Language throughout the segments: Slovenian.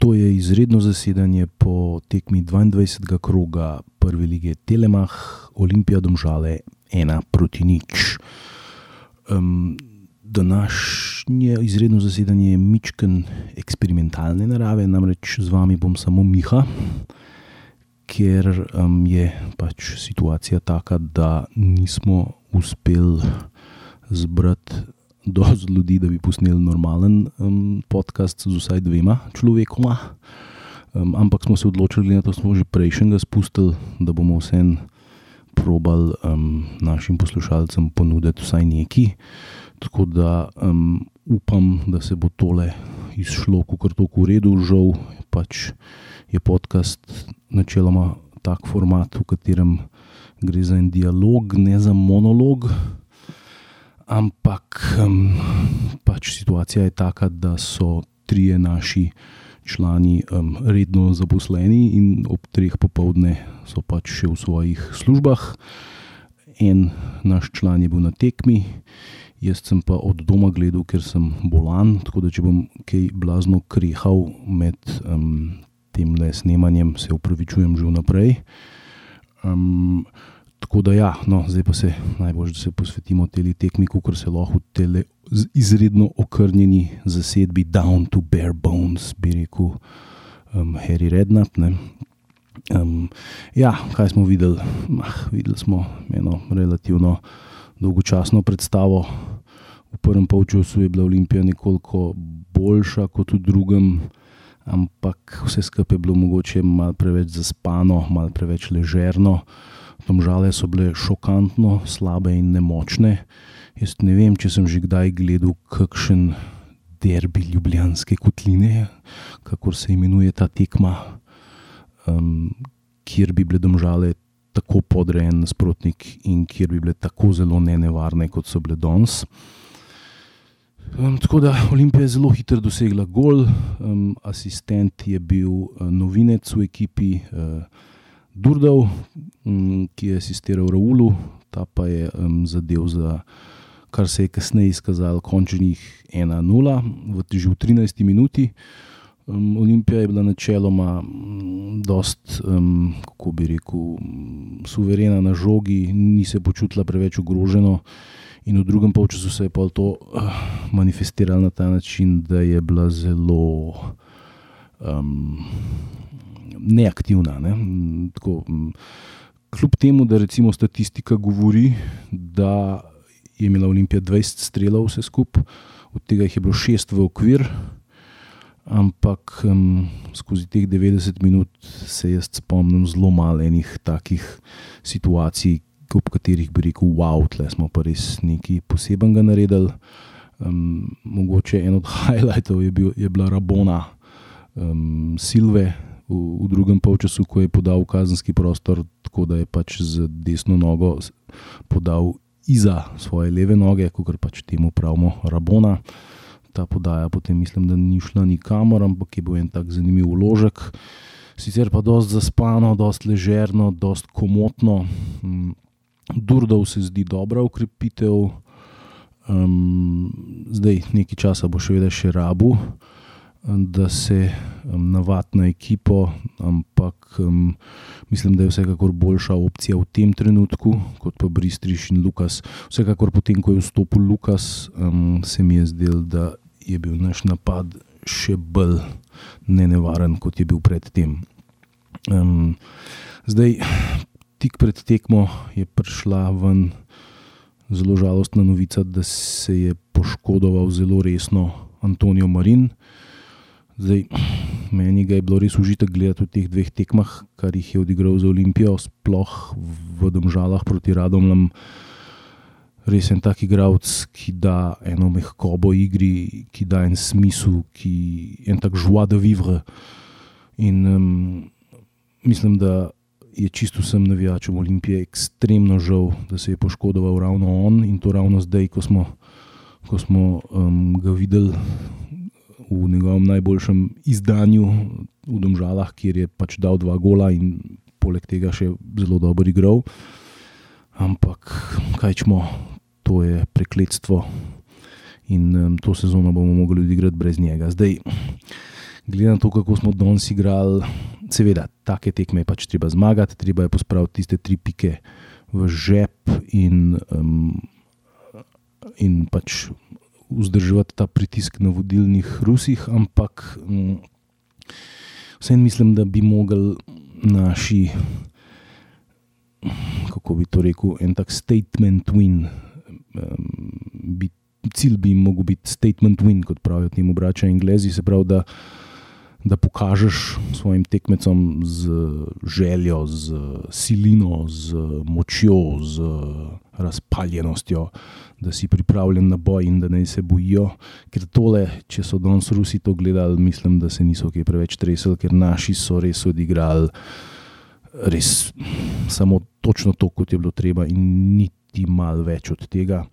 To je izredno zasedanje po tekmi 22. kroga prve lige Telemach, Olimpija Domžale 1 proti nič. Um, današnje izredno zasedanje je mičken eksperimentalne narave, namreč z vami bom samo Miha, ker um, je pač situacija taka, da nismo uspeli zbrati dovolj ljudi, da bi posneli normalen um, podcast z vsaj dvema človekoma. Um, ampak smo se odločili, da smo že prejšnjega spustili, da bomo vsem probali um, našim poslušalcem ponuditi vsaj nekaj. Tako da um, upam, da se bo tole izšlo, kot je to v redu, žal pač je podcast načeloma tak format, v katerem gre za en dialog, ne za monolog. Ampak um, pač situacija je taka, da so trije naši člani um, redno zaposleni in ob treh popovdne so pač še v svojih službah. En naš član je bil na tekmi, jaz sem pa od doma gledal, ker sem bolan. Tako da, če bom kaj blazno krehal med um, tem le snemanjem, se upravičujem že vnaprej. Um, Tako da, ja, no, zdaj pa se najbolj, da se posvetimo teli tekmi, kot se lahko v tele izredno okrnjeni zasedbi, down to bare bones, bi rekel um, Harry Rednap. Um, ja, kaj smo videli? Mah, videli smo eno relativno dolgočasno predstavo. V prvem polčasu je bila Olimpija nekoliko boljša kot v drugem, ampak vse skupaj je bilo mogoče malo preveč zaspano, malo preveč ležerno. Domžale so bile šokantno slabe in nemočne. Jaz ne vem, če sem že kdaj gledal kakšen derbi ljubljanske kotline, kako se imenuje ta tekma, um, kjer bi bile domžale tako podrejen nasprotnik in kjer bi bile tako zelo nenevarne, kot so bile danes. Um, tako da Olimpija je zelo hitro dosegla gol, um, asistent je bil uh, novinec v ekipi. Uh, Durdov, mm, ki je asistiral Raulu, ta pa je um, zadev za kar se je kasneje izkazalo, končnih 1-0, v že v 13 minuti. Um, Olimpija je bila načeloma precej, um, kako bi rekel, suverena na žogi, ni se počutila preveč ogroženo. In v drugem polčasu se je pa to uh, manifestiralo na ta način, da je bila zelo. Um, neaktivna. Ne? Tako, kljub temu, da recimo statistika govori, da je imela Olimpija 20 strelov, vse skupaj, od tega jih je bilo 6 v okvir, ampak um, skozi teh 90 minut se jaz spomnim zelo malo enih takih situacij, ob katerih bi rekel: Wow, tle smo pa res nekaj posebenega naredili. Um, mogoče en od highlightov je, bil, je bila Rabona um, Silve, v, v drugem polčasu, ko je podal kazenski prostor, tako da je pač z desno nogo podal iza svoje leve noge, kot pač temu pravimo Rabona. Ta podaja potem mislim, da ni šla nikamor, ampak je bil en tak zanimiv uložek. Sicer pa dosti zaspano, dosti ležerno, dosti komotno. Mm, Durdov se zdi dobra ukrepitev, um, zdaj nekaj časa bo še vedno še rabu da se um, navadi na ekipo, ampak um, mislim, da je vsekakor boljša opcija v tem trenutku kot pa Bristriš in Lukas. Vsekakor potem, ko je vstopil Lukas, um, se mi je zdel, da je bil naš napad še bolj nenevaren, kot je bil predtem. Um, zdaj, tik pred tekmo je prišla ven zelo žalostna novica, da se je poškodoval zelo resno Antonijo Marin. Zdaj, meni je bilo res užitek gledati v teh dveh tekmah, kar jih je odigral za Olimpijo, sploh v Domžalah proti Radomljam. Res je en tak igralec, ki da eno mehkobo igri, ki da en smisel, ki je en tak joie de vivre. In um, mislim, da je čisto vsem navijačem Olimpije ekstremno žal, da se je poškodoval ravno on in to ravno zdaj, ko smo, ko smo um, ga videli v njegovem najboljšem izdanju v Domžalah, kjer je pač dal dva gola in poleg tega še zelo dobro igral. Ampak kaj čemo, to je prekletstvo in um, to sezono bomo mogli odigrati brez njega. Zdaj, glede na to, kako smo danes igrali, seveda, take tekme je pač treba zmagati, treba je pospraviti tiste tri pike v žep in, um, in pač vzdrževati ta pritisk na vodilnih Rusih, ampak um, vseeno mislim, da bi mogli naši, kako bi to rekel, en tak statement win. Um, biti cilj bi lahko bil statement win, kot pravijo temu brača Englezi. Se pravi, da, da pokažeš svojim tekmecem z željo, z silino, z močjo, z razpaljenostjo, da si pripravljen na boj in da ne se bojijo. Ker tole, če so danes Rusi to gledali, mislim, da se niso kaj preveč tresli, ker naši so res odigrali. Res samo točno to, kot je bilo treba, in niti malo več od tega.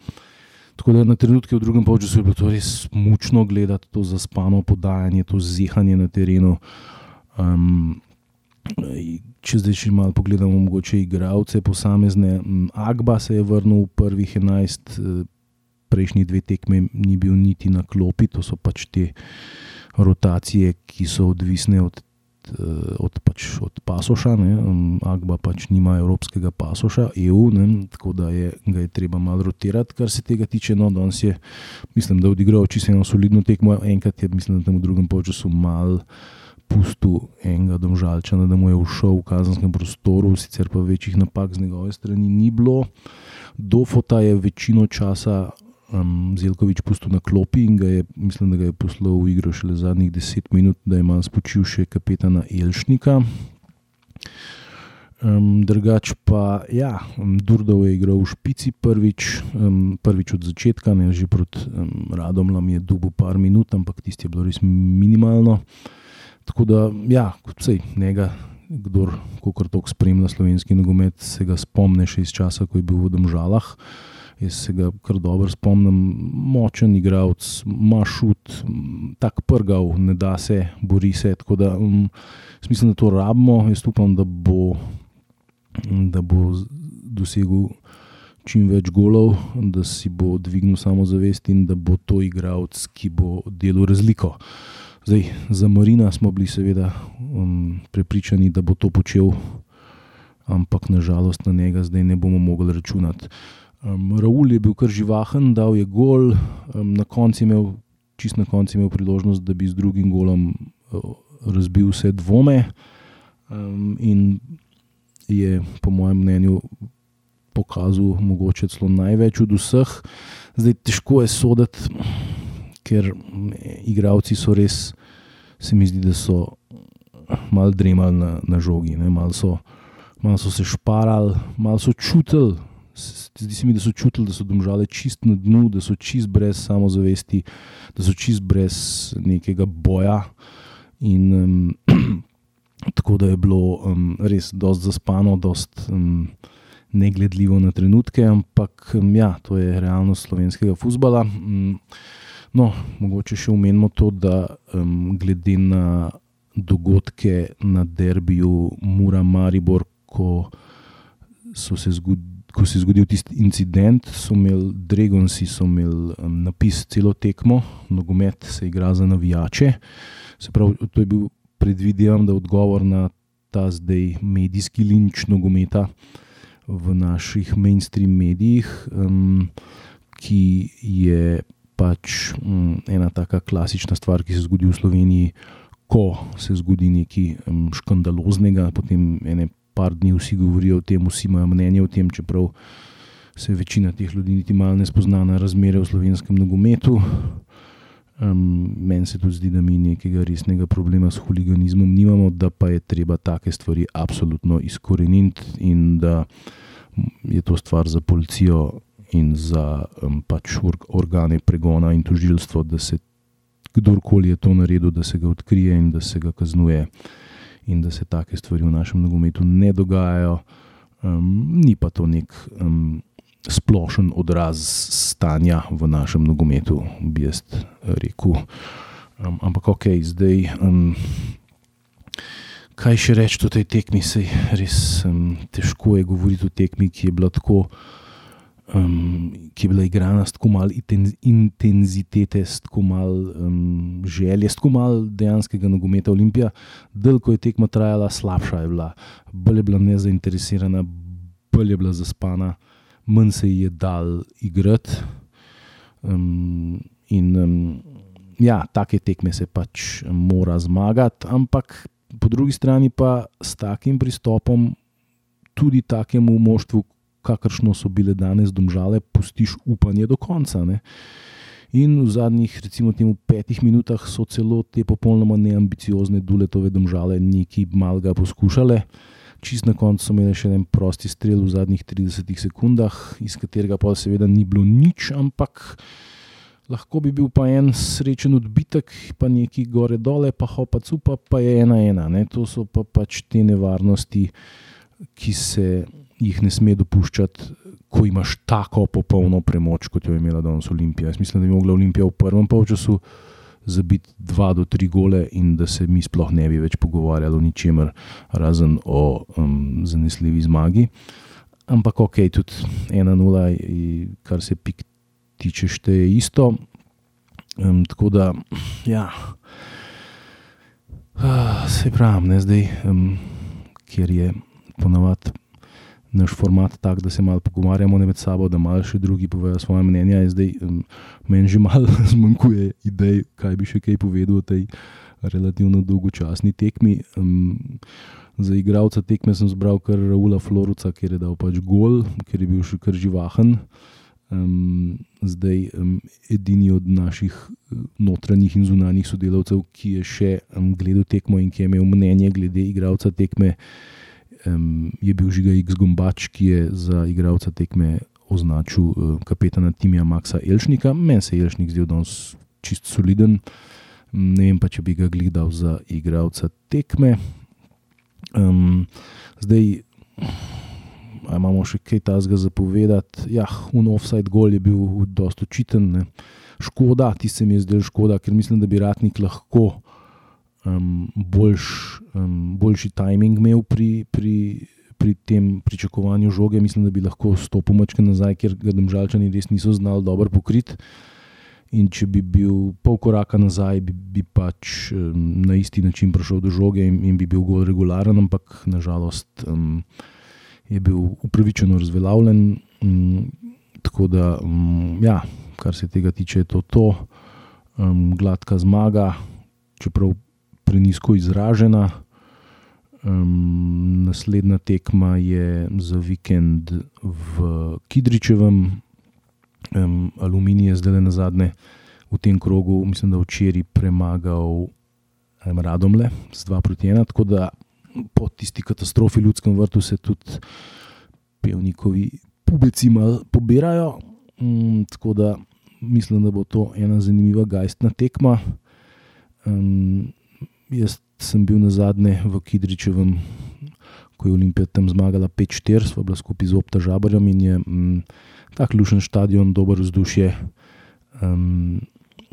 Tako da na trenutke v drugem času je bilo to res mučno gledati, to zaspano podajanje, to zihanje na terenu. Um, če zdaj še malo pogledamo, mogoče igralce, posamezne. Agba se je vrnil v prvih 11, eh, prejšnji dve tekme ni bil niti na klopi, to so pač te rotacije, ki so odvisne od Eh, od, pač, od pasoša, ne, Agba pač nima evropskega pasoša, EU, ne, tako da je, ga je treba malo rotirati, kar se tega tiče. No, danes je, mislim, da odigral čisto eno solidno tekmo, enkrat je, mislim, da tam v drugem času mal. Pustu enega domžalčana, da mu je všel v kazenskem prostoru, sicer pa večjih napak z njegove strani ni bilo. Dofota je večino časa um, Zelkovič pustil na klopi in ga je, mislim, da ga je poslal v igro šele zadnjih deset minut, da je malo spočil še kapetana Elšnika. Um, drugač pa, ja, Durdov je igral v špici prvič, um, prvič od začetka, ne že proti um, Radomlam je dubo par minut, ampak tisti je bilo res minimalno. Tako da, ja, kot vse, njega, kdo kar tok spremlja slovenski nogomet, se ga spomne še iz časa, ko je bil v Domžalah. Jaz se ga kar dobro spomnim, močen igralec, ima šut, tako prgal, ne da se, bori se. Tako da um, mislim, da to rabimo. Jaz upam, da bo, da bo dosegel čim več golov, da si bo dvignil samozavest in da bo to igralec, ki bo delal razliko. Zdaj, za Marina smo bili seveda um, prepričani, da bo to počel, ampak nažalost na njega zdaj ne bomo mogli računati. Um, Raul je bil kar živahen, dal je gol, um, na koncu imel, čist na koncu imel priložnost, da bi z drugim golom uh, razbil vse dvome. Um, in je, po mojem mnenju, pokazal mogoče celo največ od vseh. Zdaj težko je soditi, ker igravci so res, se mi zdi, da so malo dremali na, na žogi, malo so, mal so se šparali, malo so čutili. Zdi se mi, da so čutili, da so domžale čist na dnu, da so čist brez samozavesti, da so čist brez nekega boja. In um, tako da je bilo um, res dosti zaspano, dosti um, negledljivo na trenutke, ampak um, ja, to je realnost slovenskega futbola. Um, no, mogoče še omenimo to, da um, glede na dogodke na derbiju Mura Maribor, ko so se zgodili ko se je zgodil tisti incident, so imeli Dragonsi imel, um, napis celo tekmo, nogomet se igra za navijače. Se pravi, to je bil predvidevam, da odgovor na ta zdaj medijski linč nogometa v naših mainstream medijih, um, ki je pač um, ena taka klasična stvar, ki se zgodi v Sloveniji. Ko se zgodi nekaj um, škandaloznega, potem ene par dni vsi govorijo o tem, vsi imajo mnenje o tem, čeprav se večina teh ljudi niti malo ne spozna na razmere v slovenskem nogometu. Um, Meni se tudi zdi, da mi nekega resnega problema s huliganizmom nimamo, da pa je treba take stvari absolutno izkoreniti in da je to stvar za policijo in za um, pač organe pregona in tožilstvo, da se kdorkoli je to naredil, da se ga odkrije in da se ga kaznuje in da se take stvari v našem nogometu ne dogajajo. Um, ni pa to nek um, splošen odraz stanja v našem nogometu, bi jaz rekel. Um, ampak ok, zdaj. Um, Kaj še reči o tej tekmi? Sej res um, težko je govoriti o tekmi, ki je bila tako um, ki je bila igrana s tako malo intenzitete, s tako malo um, želje, s tako malo dejanskega nogometa. Olimpija, del ko je tekma trajala, slabša je bila, bolj je bila nezainteresirana, bolj je bila zaspana, manj se ji je dal igrati. Um, in um, ja, take tekme se pač mora zmagati, ampak po drugi strani pa s takim pristopom tudi takemu moštvu, kakršno so bile danes domžale, pustiš upanje do konca. Ne? In v zadnjih, recimo, temu, petih minutah so celo te popolnoma neambiciozne duletove domžale nekaj malega poskušale. Čist na koncu so imeli še en prosti strel v zadnjih 30 sekundah, iz katerega pa seveda ni bilo nič, ampak lahko bi bil pa en srečen odbitek, pa neki gore dole, pa hopa cupa, pa je ena ena. Ne? To so pa pač te nevarnosti, ki se jih ne sme dopuščati, ko imaš tako popolno premoč, kot jo je imela danes Olimpija. Jaz mislim, da bi mogla Olimpija v prvem polčasu zabiti dva do tri gole in da se mi sploh ne bi več pogovarjali o ničemer, razen o um, zanesljivi zmagi. Ampak ok, tudi ena nula, kar se pik tiče, šteje isto. Um, tako da, ja, uh, se pravi, ne zdaj, um, ker je ponavadi naš format tak, da se malo pogovarjamo med sabo, da malo še drugi povejo svoje mnenje. Zdaj um, meni že malo zmanjkuje idej, kaj bi še kaj povedal o tej relativno dolgočasni tekmi. Um, za igralca tekme sem zbral kar Raula Floruca, ker je dal pač gol, ker je bil še kar živahen. Um, zdaj, um, edini od naših notranjih in zunanjih sodelavcev, ki je še um, gledal tekmo in ki je imel mnenje glede igralca tekme, um, je bil Žiga X. Gombač, ki je za igralca tekme označil uh, kapetana Timija Maxa Elšnika. Meni se je Elšnik zdel danes čist soliden, ne vem pa, če bi ga gledal za igralca tekme. Um, zdaj. A imamo še kaj tasga za povedati? Ja, un offside gol je bil dosta očiten. Škoda, ti se mi je zdel škoda, ker mislim, da bi ratnik lahko um, boljš, um, boljši timing imel pri, pri, pri tem pričakovanju žoge. Mislim, da bi lahko stopil mačke nazaj, ker ga državljani res niso znali dobro pokriti. In če bi bil pol koraka nazaj, bi, bi pač um, na isti način prišel do žoge in, in bi bil gol regularen, ampak nažalost um, je bil upravičeno razveljavljen. Um, tako da, um, ja, kar se tega tiče, je to, to um, gladka zmaga, čeprav prenisko izražena. Um, naslednja tekma je za vikend v Kidričevem, um, Aluminij je zdaj na zadnje v tem krogu, mislim, da včeraj premagal um, Radomle z 2 proti 1. Tako da po tisti katastrofi v ljudskem vrtu se tudi pevnikovi pubeci malo pobirajo. Um, tako da mislim, da bo to ena zanimiva gajstna tekma. Um, Jaz sem bil na zadnje v Kidričevem, ko je Olimpija tam zmagala 5-4, sva bila skupaj z Opta Žabarjem in je mm, tak lušen stadion, dober vzdušje. Um,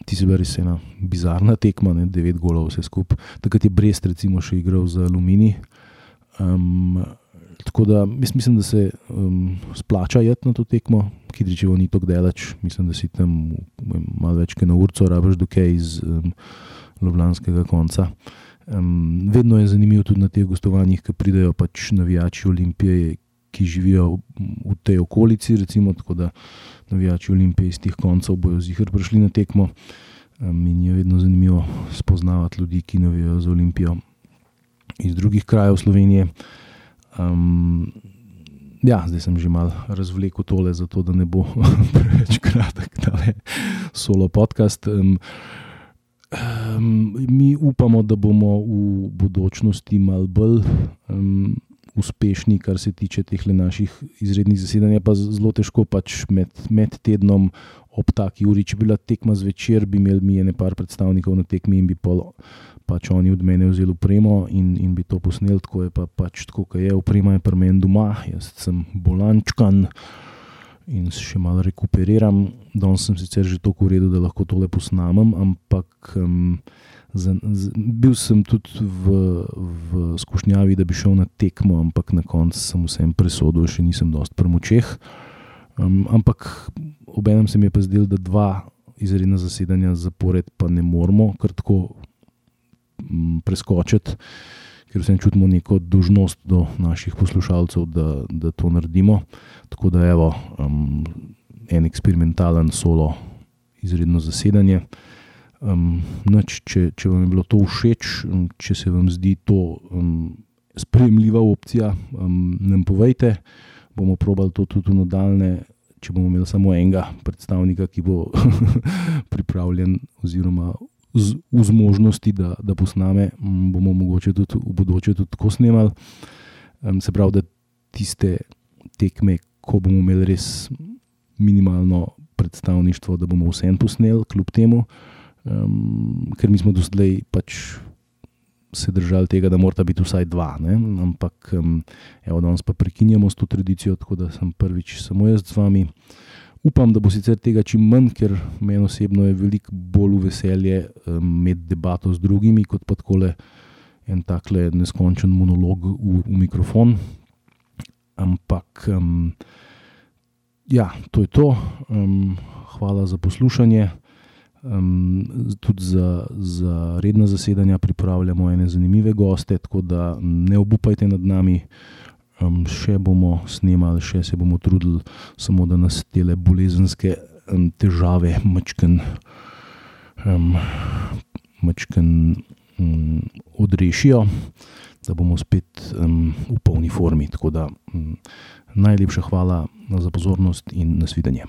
ti si res ena bizarna tekma, ne? 9 golov vse skupaj. Takrat je Brest recimo še igral za Alumini. Um, tako da mislim, da se um, splača jeti na to tekmo, Kidričevo ni tako delač, mislim, da si tam malo več kot na urco, rabiš dokaj iz. Um, Ljubljanskega konca. Um, vedno je zanimivo tudi na teh gostovanjih, ki pridejo pač navijači Olimpije, ki živijo v tej okolici. Recimo, tako da navijači Olimpije iz teh koncev bojo zihar prišli na tekmo. Um, in je vedno zanimivo spoznavati ljudi, ki navijajo za Olimpijo iz drugih krajev Slovenije. Um, ja, zdaj sem že malo razvlekel tole, zato da ne bo preveč kratek, da je solo podcast. Um, Um, mi upamo, da bomo v budućnosti malo bolj um, uspešni, kar se tiče teh naših izrednih zasedanj. Pa zelo težko pač med, med tednom ob taki uri, če bi bila tekma zvečer, bi imeli mi nekaj predstavnikov na tekmi in bi pol, pač oni od mene vzeli upremo in, in bi to posneli, tako je pa pač tako, kot je. Uprema, je pri meni doma, jaz sem bolančkan in se še malo rekuperiram. Danes sem sicer že tako uredil, da lahko tole posnamem, ampak um, za, z, bil sem tudi v, v skušnjavi, da bi šel na tekmo, ampak na koncu sem vsem presodil, še nisem dost premočeh. Um, ampak obenem se mi je pa zdelo, da dva izredna zasedanja zapored pa ne moramo kar tako um, preskočiti, ker vsem čutimo neko dožnost do naših poslušalcev, da, da to naredimo. Tako da evo, um, en eksperimentalen solo izredno zasedanje. Um, nač, če, če vam je bilo to všeč, če se vam zdi to um, sprejemljiva opcija, um, nam povejte bomo probali to tudi v nadaljne. Če bomo imeli samo enega predstavnika, ki bo pripravljen, oziroma z, v zmožnosti, da, da posname, bomo mogoče tudi v bodoče tudi tako snemali. Um, se pravi, da tiste tekme, ko bomo imeli res minimalno predstavništvo, da bomo vse en posneli, kljub temu, um, ker mi smo doslej pač se držali tega, da mora biti vsaj dva. Ne? Ampak um, evo, danes pa prekinjamo s to tradicijo, tako da sem prvič samo jaz z vami. Upam, da bo sicer tega čim manj, ker meni osebno je veliko bolj veselje imeti um, debato z drugimi, kot pa tako en tak neskončen monolog v, v mikrofon. Ampak, um, ja, to je to. Um, hvala za poslušanje. Um, tudi za, za redna zasedanja pripravljamo ene zanimive goste, tako da ne obupajte nad nami. Um, še bomo snemali, še se bomo trudili, samo da nas te bolezenske um, težave mačken, um, mačken um, odrešijo, da bomo spet um, v polni formi. Tako da um, najlepša hvala za pozornost in nasvidenje.